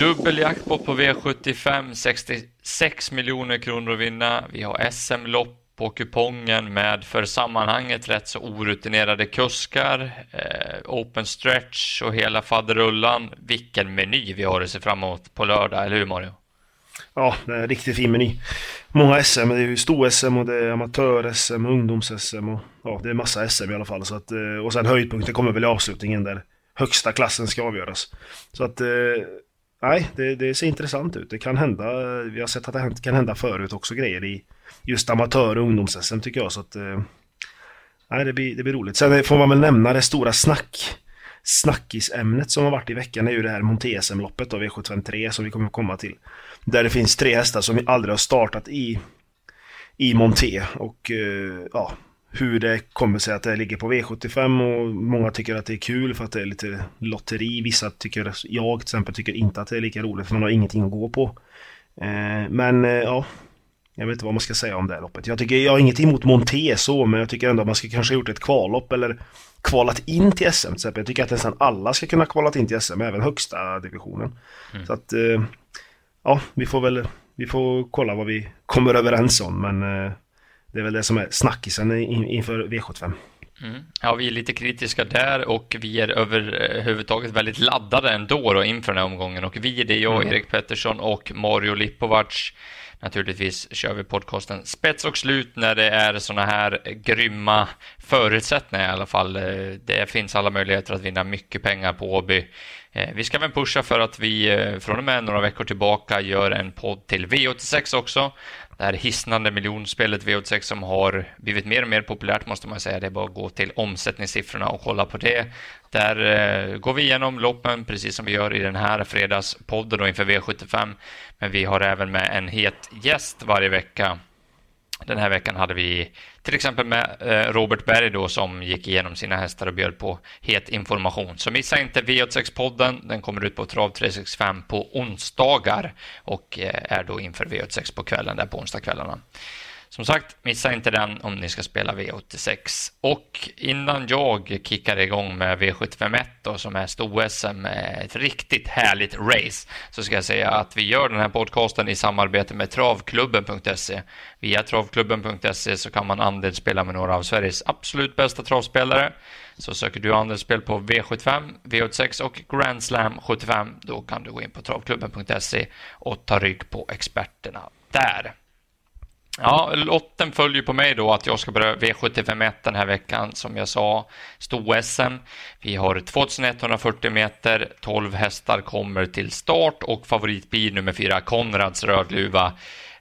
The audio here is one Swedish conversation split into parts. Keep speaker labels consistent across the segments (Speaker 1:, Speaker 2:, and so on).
Speaker 1: dubbel jackpot på V75, 66 miljoner kronor att vinna. Vi har SM-lopp på kupongen med för sammanhanget rätt så orutinerade kuskar, eh, open stretch och hela faderullan. Vilken meny vi har att se fram emot på lördag, eller hur Mario?
Speaker 2: Ja, det är en riktigt fin meny. Många SM, det är ju stor-SM och det är amatör-SM, ungdoms-SM och ja, det är massa SM i alla fall. Så att, eh, och sen höjdpunkten kommer väl i avslutningen där högsta klassen ska avgöras. Så att, eh, nej, det, det ser intressant ut. Det kan hända, vi har sett att det kan hända förut också grejer i just amatör och ungdoms-SM tycker jag. Så att, eh, nej, det blir, det blir roligt. Sen får man väl nämna det stora snack snackisämnet som har varit i veckan är ju det här Monté-SM-loppet av e V753 som vi kommer att komma till. Där det finns tre hästar som aldrig har startat i, i Monté och eh, ja, hur det kommer sig att det ligger på V75 och många tycker att det är kul för att det är lite lotteri. Vissa tycker, jag till exempel, tycker inte att det är lika roligt för man har ingenting att gå på. Uh, men uh, ja, jag vet inte vad man ska säga om det här loppet. Jag tycker, jag har inget emot Monté så, men jag tycker ändå att man ska kanske ha gjort ett kvallopp eller kvalat in till SM till exempel. Jag tycker att nästan alla ska kunna kvalat in till SM, även högsta divisionen. Mm. Så att, eh, ja, vi får väl, vi får kolla vad vi kommer överens om, men eh, det är väl det som är snackisen inför V75.
Speaker 1: Mm. Ja, vi är lite kritiska där och vi är överhuvudtaget väldigt laddade ändå då inför den här omgången och vi, det är jag, mm. Erik Pettersson och Mario Lipovac Naturligtvis kör vi podcasten spets och slut när det är såna här grymma förutsättningar i alla fall. Det finns alla möjligheter att vinna mycket pengar på Åby. Eh, vi ska även pusha för att vi eh, från och med några veckor tillbaka gör en podd till V86 också det här hisnande miljonspelet V86 som har blivit mer och mer populärt måste man säga. Det är bara att gå till omsättningssiffrorna och kolla på det. Där eh, går vi igenom loppen precis som vi gör i den här fredagspodden inför V75. Men vi har även med en het gäst varje vecka den här veckan hade vi till exempel med eh, Robert Berg då som gick igenom sina hästar och bjöd på het information. Så missa inte V86-podden. Den kommer ut på Trav 365 på onsdagar och eh, är då inför V86 på kvällen där på onsdagskvällarna. Som sagt, missa inte den om ni ska spela V86. Och innan jag kickar igång med V751 då, som är stor-SM, eh, ett riktigt härligt race, så ska jag säga att vi gör den här podcasten i samarbete med travklubben.se. Via travklubben.se så kan man andelsspela med några av Sveriges absolut bästa travspelare. Så söker du andelsspel på V75, V86 och Grand Slam 75, då kan du gå in på travklubben.se och ta rygg på experterna där. Ja, lotten följer på mig då att jag ska börja V751 den här veckan som jag sa. Sto-SM. Vi har 2140 meter, 12 hästar kommer till start och favoritbil nummer 4 Konrads Rödluva.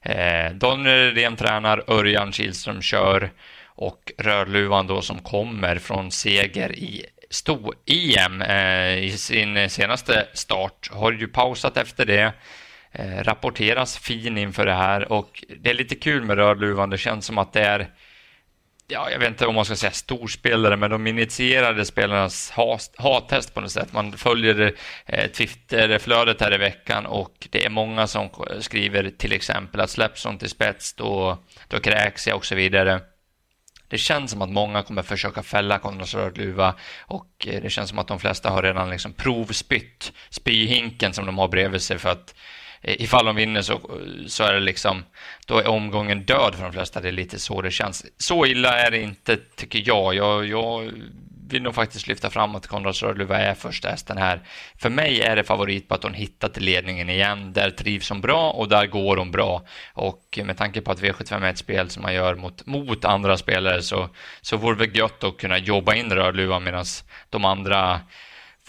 Speaker 1: Eh, Daniel Redén tränar, Örjan Kihlström kör och Rödluvan då som kommer från seger i Sto-EM eh, i sin senaste start har ju pausat efter det. Eh, rapporteras fin inför det här och det är lite kul med Rödluvan. Det känns som att det är ja, jag vet inte om man ska säga storspelare, men de initierade spelarnas hattest på något sätt. Man följer eh, Twitterflödet här i veckan och det är många som skriver till exempel att släpps hon till spets då, då kräks jag och så vidare. Det känns som att många kommer försöka fälla Konrads Rödluva och eh, det känns som att de flesta har redan liksom provspytt spyhinken som de har bredvid sig för att Eh, ifall de vinner så, så är det liksom, då är omgången död för de flesta. Det är lite så det känns. Så illa är det inte, tycker jag. Jag, jag vill nog faktiskt lyfta fram att Konrad Rödluva är första hästen här. För mig är det favorit på att hon hittat till ledningen igen. Där trivs hon bra och där går hon bra. Och med tanke på att V75 är ett spel som man gör mot, mot andra spelare så, så vore det gött att kunna jobba in Rödluvan medan de andra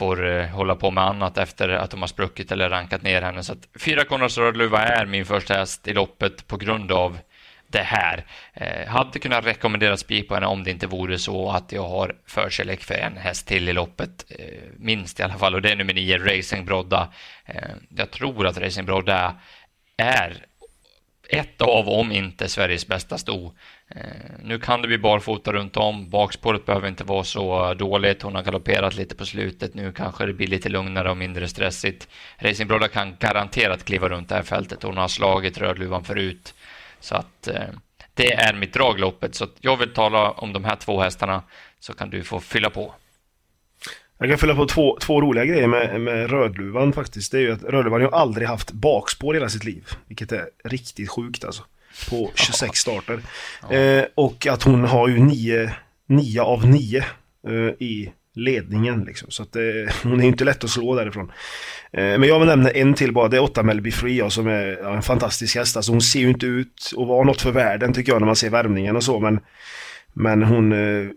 Speaker 1: får eh, hålla på med annat efter att de har spruckit eller rankat ner henne. Så att fyra Konrads Rödluva är min första häst i loppet på grund av det här. Eh, hade kunnat rekommendera spik på henne om det inte vore så att jag har förkärlek för en häst till i loppet. Eh, minst i alla fall och det är nummer nio, Racing Brodda. Eh, jag tror att Racing Brodda är ett av, om inte Sveriges bästa sto. Eh, nu kan det bli barfota runt om. Bakspåret behöver inte vara så dåligt. Hon har galopperat lite på slutet. Nu kanske det blir lite lugnare och mindre stressigt. Racing Broda kan garanterat kliva runt det här fältet. Hon har slagit Rödluvan förut. Så att eh, det är mitt dragloppet. Så jag vill tala om de här två hästarna så kan du få fylla på.
Speaker 2: Jag kan fylla på två, två roliga grejer med, med Rödluvan faktiskt. Det är ju att Rödluvan har ju aldrig haft bakspår hela sitt liv. Vilket är riktigt sjukt alltså. På 26 starter. Ja. Eh, och att hon har ju 9, 9 av 9 eh, i ledningen liksom. Så att eh, hon är inte lätt att slå därifrån. Eh, men jag vill nämna en till bara. Det är 8 Melby Free som är ja, en fantastisk häst. Alltså hon ser ju inte ut att vara något för världen tycker jag när man ser värmningen och så. Men men hon eh,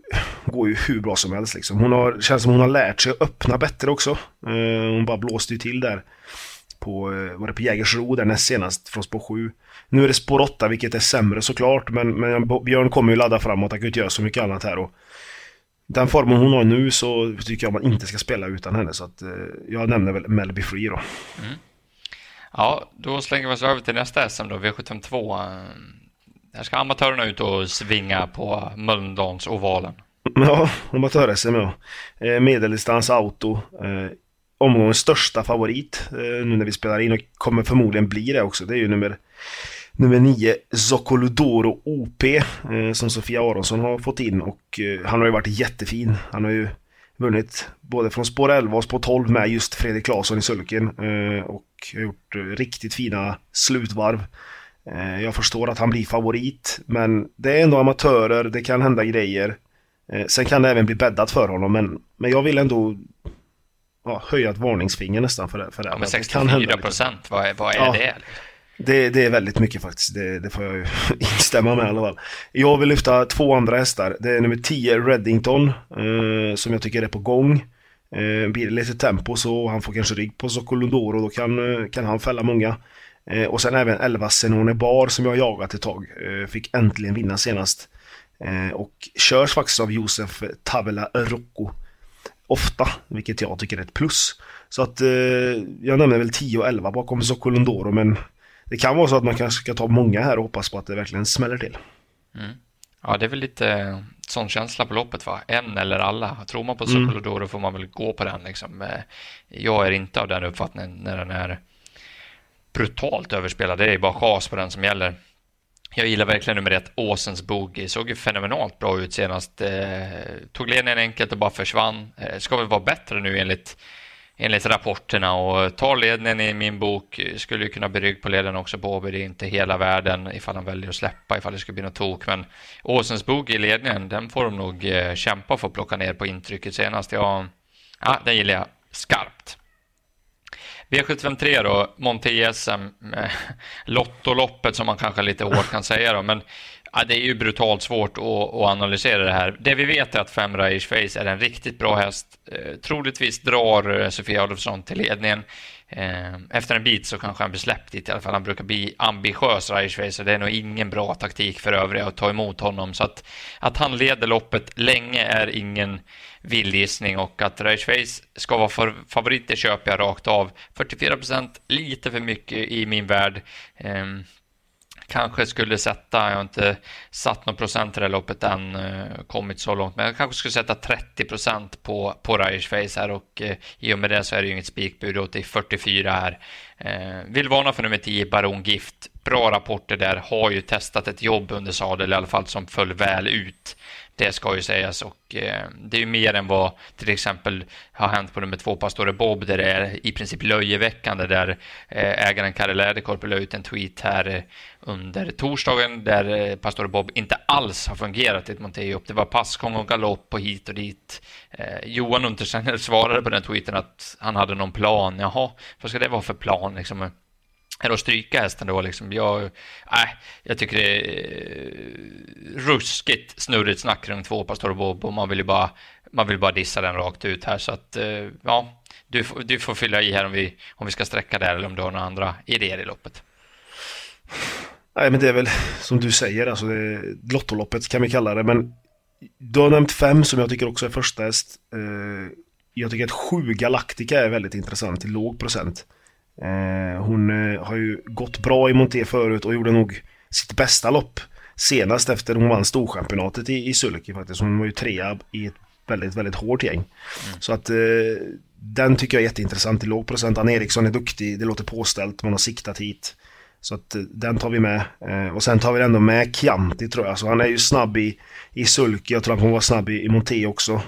Speaker 2: går ju hur bra som helst liksom. Hon har, känns som hon har lärt sig att öppna bättre också. Eh, hon bara blåste ju till där. På, eh, var det på Jägersro där näst senast från spår 7. Nu är det spår 8 vilket är sämre såklart. Men, men Björn kommer ju ladda framåt. Han kan ju inte göra så mycket annat här. Och den formen hon har nu så tycker jag man inte ska spela utan henne. Så att eh, jag nämner väl Melby Free då. Mm.
Speaker 1: Ja, då slänger vi oss över till nästa SM då, V752. Där ska amatörerna ut och svinga på Mölndalsovalen.
Speaker 2: Ja, amatör-SM ja. Eh, medeldistans auto. Eh, omgångens största favorit eh, nu när vi spelar in och kommer förmodligen bli det också. Det är ju nummer, nummer 9 Zoccoludoro OP som Sofia Aronsson har fått in och han har ju varit jättefin. Han har ju vunnit både från spår 11 och spår 12 med just Fredrik Claesson i sulken och gjort riktigt fina slutvarv. Eh, jag förstår att han blir favorit, men det är ändå amatörer, det kan hända grejer. Eh, sen kan det även bli bäddat för honom, men, men jag vill ändå ja, höja ett varningsfinger nästan för det. För det.
Speaker 1: Ja, men 64 procent, vad är, vad är ja, det?
Speaker 2: det? Det är väldigt mycket faktiskt, det, det, får jag ju instämma med i alla fall. Jag vill lyfta två andra hästar. Det är nummer 10 Reddington, eh, som jag tycker är på gång. Eh, blir det lite tempo så han får kanske rygg på Sokolondoro, då kan, eh, kan han fälla många. Eh, och sen även 11 Senone Bar som jag jagat ett tag. Eh, fick äntligen vinna senast. Eh, och körs faktiskt av Josef Tavela Rocco. Ofta, vilket jag tycker är ett plus. Så att jag nämner väl 10 och 11 bakom Sokolondoro men det kan vara så att man kanske ska ta många här och hoppas på att det verkligen smäller till.
Speaker 1: Mm. Ja, det är väl lite sån känsla på loppet va? En eller alla. Tror man på Sokolondoro mm. får man väl gå på den liksom. Jag är inte av den uppfattningen när den är brutalt överspelad. Det är bara chas på den som gäller. Jag gillar verkligen nummer ett, Åsens Boogie. Såg ju fenomenalt bra ut senast. Eh, tog ledningen enkelt och bara försvann. Eh, ska väl vara bättre nu enligt, enligt rapporterna och tar ledningen i min bok. Eh, skulle ju kunna bli rygg på ledaren också på Åby. Det är inte hela världen ifall han väljer att släppa ifall det skulle bli något tok. Men Åsens Boogie i ledningen, den får de nog eh, kämpa för att plocka ner på intrycket senast. Ja, ja den gillar jag skarpt. V753 då, Monte SM, eh, Lottoloppet som man kanske lite hårt kan säga då, men ja, det är ju brutalt svårt att, att, analysera det här. Det vi vet är att Fem Raish Face är en riktigt bra häst. Eh, troligtvis drar Sofia Adolfsson till ledningen. Ehm, efter en bit så kanske han blir släppt dit i alla fall. Han brukar bli ambitiös, Reichweis, och det är nog ingen bra taktik för övriga att ta emot honom. Så att, att han leder loppet länge är ingen vild och att Reichweis ska vara för favorit, det köper jag rakt av. 44 procent, lite för mycket i min värld. Ehm, Kanske skulle sätta, jag har inte satt någon procent i det här loppet än, eh, kommit så långt, men jag kanske skulle sätta 30 procent på, på Ryers Face här och eh, i och med det så är det ju inget spikbud åt i 44 här. Eh, vill varna för nummer 10, Baron Gift. Bra rapporter där, har ju testat ett jobb under sadel i alla fall som föll väl ut. Det ska ju sägas och eh, det är ju mer än vad till exempel har hänt på nummer två Pastore Bob där det är i princip löjeväckande där eh, ägaren Kalle Läderkorp la ut en tweet här eh, under torsdagen där eh, Pastore Bob inte alls har fungerat i ett Monteo. Det var passgång och galopp och hit och dit. Eh, Johan Untersen svarade på den tweeten att han hade någon plan. Jaha, vad ska det vara för plan liksom? Är att stryka hästen då liksom. Jag, äh, jag tycker det är ruskigt snurrigt snack runt två Pastor Bob och man vill ju bara, man vill bara dissa den rakt ut här så att äh, ja, du, du får fylla i här om vi, om vi ska sträcka där eller om du har några andra idéer i loppet.
Speaker 2: Nej men det är väl som du säger, alltså det, Lottoloppet kan vi kalla det men du har nämnt fem som jag tycker också är första häst. Eh, jag tycker att sju Galactica är väldigt intressant till låg procent. Eh, hon eh, har ju gått bra i Monté förut och gjorde nog sitt bästa lopp senast efter hon vann storchampionatet i, i Sulky faktiskt. Hon var ju trea i ett väldigt, väldigt hårt gäng. Mm. Så att eh, den tycker jag är jätteintressant i låg procent. Ann Eriksson är duktig, det låter påställt, man har siktat hit. Så att den tar vi med. och sen tar vi ändå med Chianti tror jag. Så han är ju snabb i, i Sulky, jag tror han kommer vara snabb i, i Monté också.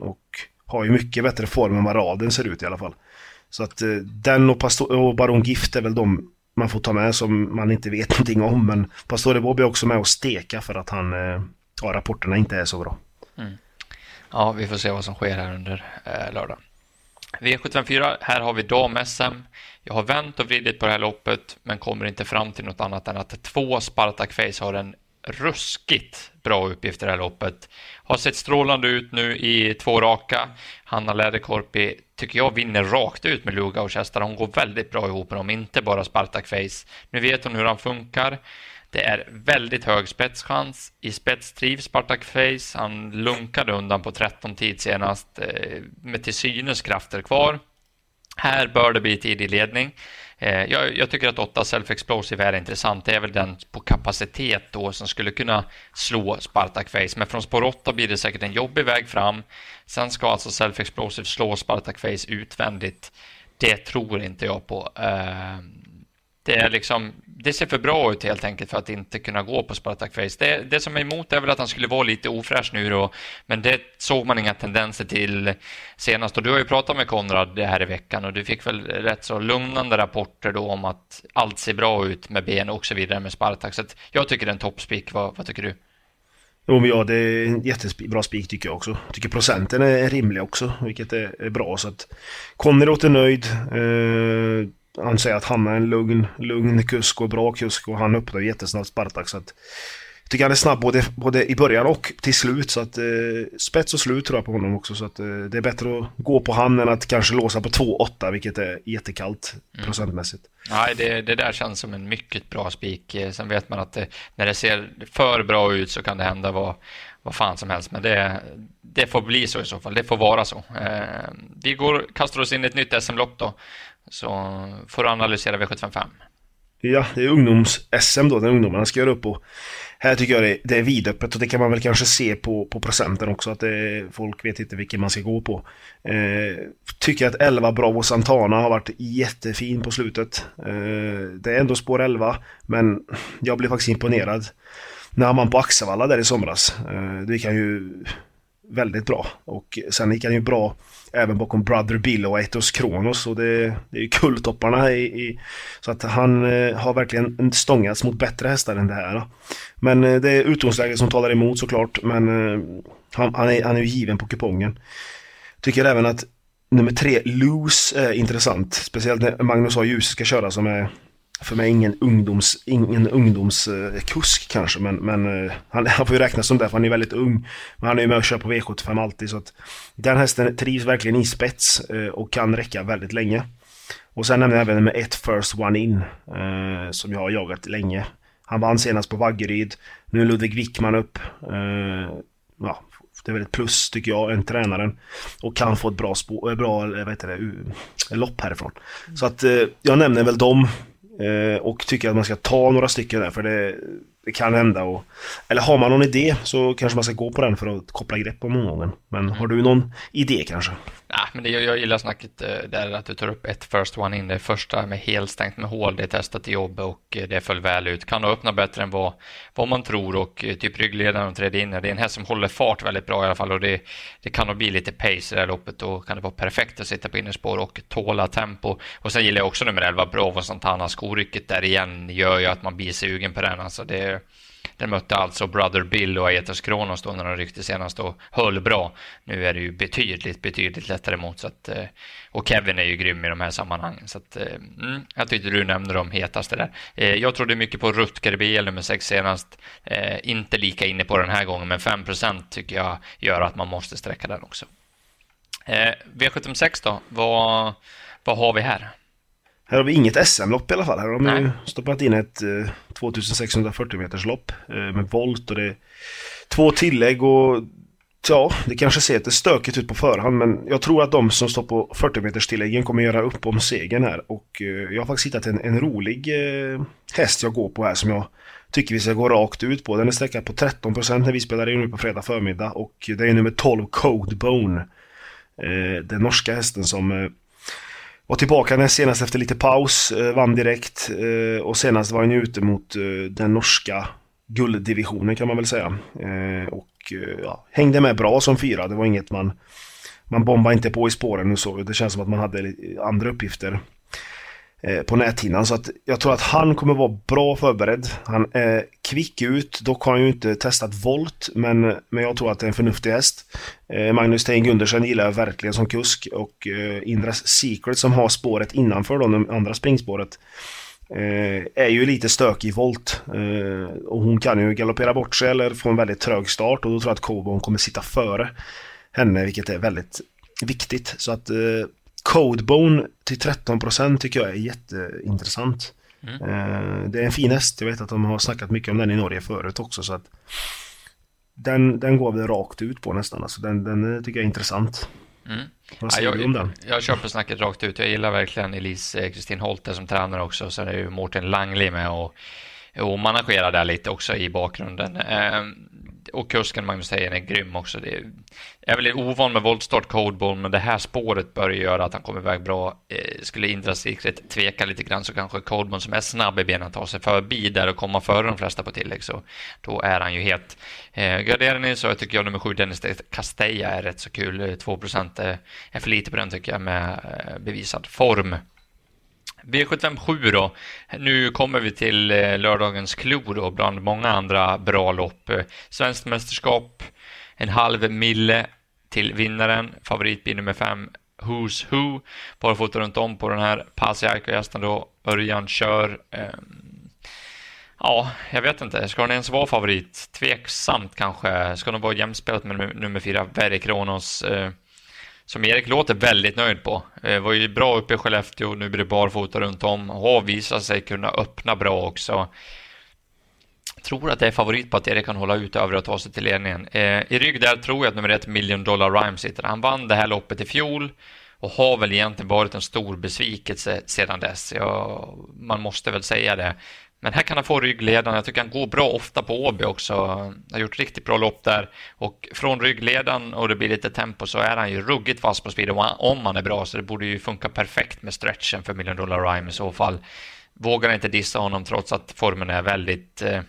Speaker 2: och har ju mycket bättre form än vad raden ser ut i alla fall. Så att eh, den och, Pastor och Baron Gift är väl de man får ta med som man inte vet någonting om. Men Pastore Bob är också med och steka för att han, eh, ja, rapporterna inte är så bra. Mm.
Speaker 1: Ja, vi får se vad som sker här under eh, lördag. V754, här har vi dam-SM. Jag har vänt och vridit på det här loppet, men kommer inte fram till något annat än att två Spartak Face har en ruskigt bra uppgift i det här loppet. Har sett strålande ut nu i två raka. Hanna Läderkorpi tycker jag vinner rakt ut med Luga och Chester. Hon går väldigt bra ihop med dem, inte bara Spartak Face. Nu vet hon hur han funkar. Det är väldigt hög spetschans. I spets trivs Spartak Face. Han lunkade undan på 13 tid senast eh, med till synes krafter kvar. Här bör det bli tidig ledning. Eh, jag, jag, tycker att 8 Self Explosive är intressant. Det är väl den på kapacitet då som skulle kunna slå Spartak Face. Men från spår 8 blir det säkert en jobbig väg fram. Sen ska alltså Self Explosive slå Spartak Face utvändigt. Det tror inte jag på. Eh, det, är liksom, det ser för bra ut helt enkelt för att inte kunna gå på Spartak Face. Det, det som är emot är väl att han skulle vara lite ofräsch nu då, men det såg man inga tendenser till senast. Och du har ju pratat med Konrad det här i veckan och du fick väl rätt så lugnande rapporter då om att allt ser bra ut med ben och så vidare med Spartak. Så jag tycker det är en toppspik. Vad, vad tycker du?
Speaker 2: Jo men ja, det är en jättebra spik tycker jag också. Jag tycker procenten är rimlig också, vilket är, bra. Så att Conny låter nöjd. Eh, han säger att han är en lugn, lugn kusk och bra kusk och han öppnar jättesnabbt Spartak. Så att, jag tycker han är snabb både, både i början och till slut. Så att, eh, spets och slut tror jag på honom också. Så att, eh, det är bättre att gå på han än att kanske låsa på 2-8 vilket är jättekallt mm. procentmässigt.
Speaker 1: Nej, det, det där känns som en mycket bra spik. Eh, sen vet man att det, när det ser för bra ut så kan det hända vad, vad fan som helst. Men det, det får bli så i så fall. Det får vara så. Eh, vi går, kastar oss in i ett nytt SM-lopp då. Så får du analysera V755.
Speaker 2: Ja, det är ungdoms-SM då, där ungdomarna ska göra upp och här tycker jag det, det är vidöppet och det kan man väl kanske se på, på procenten också att det, folk vet inte vilken man ska gå på. Eh, tycker att 11 Bravo Santana har varit jättefin på slutet. Eh, det är ändå spår 11 men jag blev faktiskt imponerad när han vann på Axevalla där i somras. Eh, det kan ju väldigt bra och sen gick han ju bra även bakom Brother Bill och Etos Kronos och det, det är ju kulltopparna i, i, så att han eh, har verkligen stångats mot bättre hästar än det här. Men eh, det är utgångsläget som talar emot såklart men eh, han, han, är, han är ju given på kupongen. Tycker även att nummer tre, Loose, är intressant. Speciellt när Magnus A. Ljus ska köra som är för mig ingen ungdoms, ingen ungdomskusk eh, kanske, men, men eh, han, han får ju räknas som det för han är väldigt ung. Men han är ju med och kör på V75 alltid, så att den hästen trivs verkligen i spets eh, och kan räcka väldigt länge. Och sen nämner jag även med ett First One In, eh, som jag har jagat länge. Han vann senast på Vaggeryd. Nu är Ludvig Wickman upp. ja, det är väl ett plus tycker jag, en tränaren. Och kan få ett bra, spår, bra vad heter det, lopp härifrån. Så att jag nämner väl dem Eh, och tycker att man ska ta några stycken där för det, det kan hända. Och, eller har man någon idé så kanske man ska gå på den för att koppla grepp om omgången. Men har du någon idé kanske?
Speaker 1: Ja, men det, jag gillar snacket eh, där att du tar upp ett first one in. Det första med helstängt med hål, det är testat i jobb och eh, det föll väl ut. Kan öppna bättre än vad, vad man tror och eh, typ ryggledaren och tredje in. Det är en häst som håller fart väldigt bra i alla fall och det, det kan nog bli lite pace i det här loppet. Då kan det vara perfekt att sitta på innerspår och tåla tempo. Och sen gillar jag också nummer 11, Bravo Santana. Skorycket där igen gör ju att man blir sugen på den. Alltså det, den mötte alltså Brother Bill och Aetos Kronos då när de ryckte senast och höll bra. Nu är det ju betydligt, betydligt lättare mot. Så att, eh, och Kevin är ju grym i de här sammanhangen. Så att, eh, mm, jag tyckte du nämnde de hetaste där. Eh, jag trodde mycket på Rutger BL nummer 6 senast. Inte lika inne på den här gången, men 5% tycker jag gör att man måste sträcka den också. V76 då, vad, vad har vi här?
Speaker 2: Här har vi inget SM-lopp i alla fall. Här har de Nej. ju stoppat in ett eh, 2640 meters lopp eh, med volt och det är två tillägg och ja, det kanske ser lite stökigt ut på förhand men jag tror att de som står på 40 meters tilläggen kommer göra upp om segern här och eh, jag har faktiskt hittat en, en rolig eh, häst jag går på här som jag tycker vi ska gå rakt ut på. Den är sträckad på 13% när vi spelar in nu på fredag förmiddag och det är nummer 12 Codebone. Eh, den norska hästen som eh, var tillbaka näst senast efter lite paus, eh, vann direkt eh, och senast var han ute mot eh, den norska gulddivisionen kan man väl säga. Och ja, hängde med bra som fyra, det var inget man man bombade inte på i spåren och så. Det känns som att man hade andra uppgifter Eh, på näthinnan. Så att jag tror att han kommer vara bra förberedd. Han är kvick ut. Dock har han ju inte testat volt, men, men jag tror att det är en förnuftig häst. Eh, Magnus Tein Gundersen gillar jag verkligen som kusk och eh, Indras Secret som har spåret innanför då, det andra springspåret. Eh, är ju lite stökig i volt. Eh, och hon kan ju galoppera bort sig eller få en väldigt trög start och då tror jag att Cobon kommer sitta före henne, vilket är väldigt viktigt. Så att eh, Codebone till 13% tycker jag är jätteintressant. Mm. Eh, det är en fin häst, jag vet att de har snackat mycket om den i Norge förut också så att den, den går väl rakt ut på nästan, alltså den, den tycker jag är intressant. Mm. Vad säger
Speaker 1: ja, jag,
Speaker 2: du om den?
Speaker 1: Jag köper snacket rakt ut. Jag gillar verkligen Elise Kristin Holte som tränare också. Sen är ju Mårten Langli med och, och managerar där lite också i bakgrunden. Eh, och kusken Magnus Heijen är grym också. Det är, är väl ovan med voltstart Codeball, men det här spåret bör göra att han kommer iväg bra. Eh, skulle Indra Secret tveka lite grann så kanske Codeball som är snabb i benen tar sig förbi där och komma före de flesta på tillägg så då är han ju helt eh, garderad ni så jag tycker jag nummer sju Dennis Castella är rätt så kul. Eh, 2 procent eh, är för lite på den tycker jag med eh, bevisad form. V757 då. Nu kommer vi till eh, lördagens klor då bland många andra bra lopp. Eh, Svenskt mästerskap, en halv mille till vinnaren. Favoritbil nummer fem, Who's Who. Barfota runt om på den här. Pasiaiko-gästen då. Örjan kör. Ehm, ja, jag vet inte. Ska den ens vara favorit? Tveksamt kanske. Ska den vara jämspelat med nummer fyra, Verre Kronos? Eh, som Erik låter väldigt nöjd på. Eh, var ju bra uppe i Skellefteå, nu blir det barfota runt om. Har visat sig kunna öppna bra också. Tror att det är favorit på att Erik kan hålla ut över och ta sig till ledningen. Eh, I rygg där tror jag att nummer ett Million Dollar Rhyme sitter. Han vann det här loppet i fjol och har väl egentligen varit en stor besvikelse sedan dess. Ja, man måste väl säga det. Men här kan han få ryggledaren. Jag tycker han går bra ofta på Åby också. Han har gjort riktigt bra lopp där. Och från ryggledaren och det blir lite tempo så är han ju ruggigt fast på speed om han är bra. Så det borde ju funka perfekt med stretchen för Million Dollar Rhyme i så fall. Vågar inte dissa honom trots att formen är väldigt eh,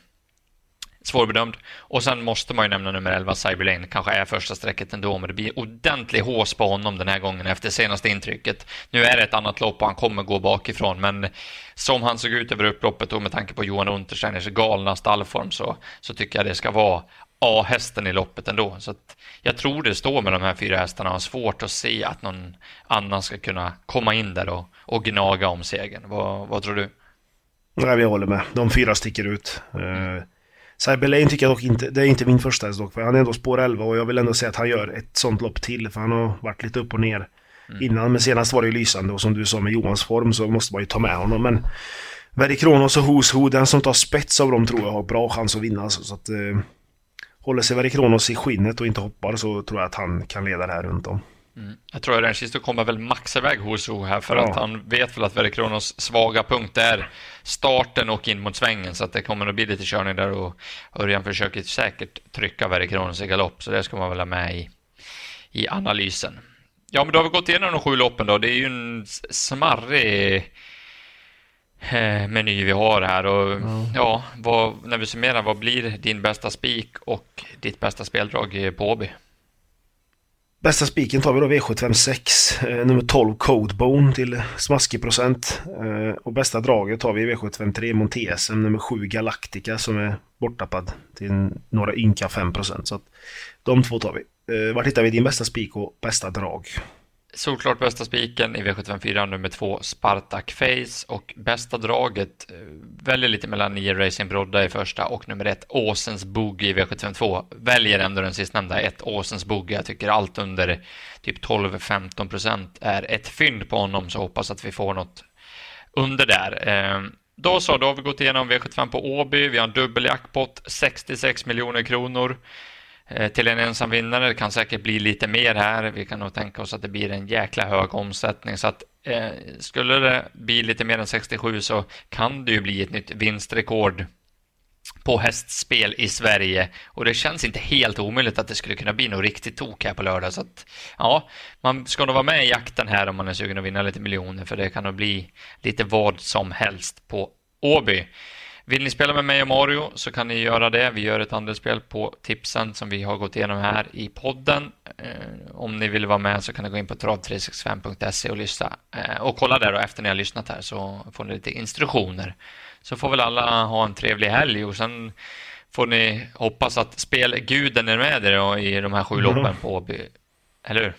Speaker 1: svårbedömd. Och sen måste man ju nämna nummer 11, Cyberlane. Kanske är första strecket ändå, men det blir ordentlig hås på honom den här gången efter senaste intrycket. Nu är det ett annat lopp och han kommer gå bakifrån, men som han såg ut över upploppet och med tanke på Johan Untersteiners galna stallform så, så tycker jag det ska vara A-hästen i loppet ändå. Så jag tror det står med de här fyra hästarna och har svårt att se att någon annan ska kunna komma in där och, och gnaga om segern. Vad, vad tror du?
Speaker 2: Nej, jag håller med. De fyra sticker ut. Mm. Cyberlane tycker jag dock inte, det är inte min första häst dock, för han är ändå spår 11 och jag vill ändå säga att han gör ett sånt lopp till, för han har varit lite upp och ner mm. innan. Men senast var det ju lysande och som du sa med Johans form så måste man ju ta med honom. Men Very Kronos och Who's Who, den som tar spets av dem tror jag har bra chans att vinna. Alltså, så att, eh, håller sig Very Kronos i skinnet och inte hoppar så tror jag att han kan leda det här runt om.
Speaker 1: Mm. Jag tror att Renchisto kommer väl maxa iväg Hoso här för ja. att han vet väl att Verikronos svaga punkt är starten och in mot svängen så att det kommer att bli lite körning där och Örjan försöker säkert trycka Verikronos i galopp så det ska man väl ha med i, i analysen. Ja, men då har vi gått igenom de sju loppen då. Det är ju en smarrig eh, meny vi har här och mm. ja, vad, när vi summerar, vad blir din bästa spik och ditt bästa speldrag på Åby?
Speaker 2: Bästa spiken tar vi då V756, eh, nummer 12 Codebone till smaskig procent. Eh, och bästa draget tar vi V753 Montesem, nummer 7 Galactica som är borttappad till några ynka 5 procent. Så att de två tar vi. Eh, vart hittar vi din bästa spik och bästa drag?
Speaker 1: Solklart bästa spiken i V754 nummer två Spartak Face och bästa draget eh, väljer lite mellan 9 Racing Brodda i första och nummer ett Åsens Boogie i V752. Väljer ändå den sistnämnda, ett Åsens Boogie. Jag tycker allt under typ 12-15 procent är ett fynd på honom så hoppas att vi får något under där. Eh, då så, då har vi gått igenom V75 på Åby. Vi har en dubbel jackpot, 66 miljoner kronor. Eh, till en ensam vinnare. Det kan säkert bli lite mer här. Vi kan nog tänka oss att det blir en jäkla hög omsättning. Så att, eh, skulle det bli lite mer än 67 så kan det ju bli ett nytt vinstrekord på hästspel i Sverige och det känns inte helt omöjligt att det skulle kunna bli något riktigt tok här på lördag. Så att, ja, man ska nog vara med i jakten här om man är sugen att vinna lite miljoner för det kan nog bli lite vad som helst på Åby. Vill ni spela med mig och Mario så kan ni göra det. Vi gör ett andelsspel på tipsen som vi har gått igenom här i podden. Eh, om ni vill vara med så kan ni gå in på trav365.se och lyssna eh, och kolla där då efter ni har lyssnat här så får ni lite instruktioner. Så får väl alla ha en trevlig helg och sen får ni hoppas att spelguden är med er i de här sju loppen på Åby. Eller hur?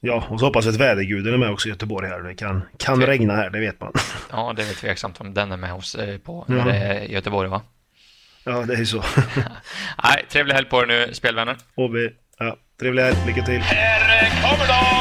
Speaker 2: Ja, och så hoppas jag att väderguden är med också i Göteborg här. Det kan, kan Tve regna här, det vet man.
Speaker 1: Ja, det är tveksamt om den är med hos eh, på när det är Göteborg, va?
Speaker 2: Ja, det är så.
Speaker 1: Nej, trevlig helg på er nu, spelvänner.
Speaker 2: Och vi, ja, trevlig helg, lycka till.
Speaker 3: Här kommer de!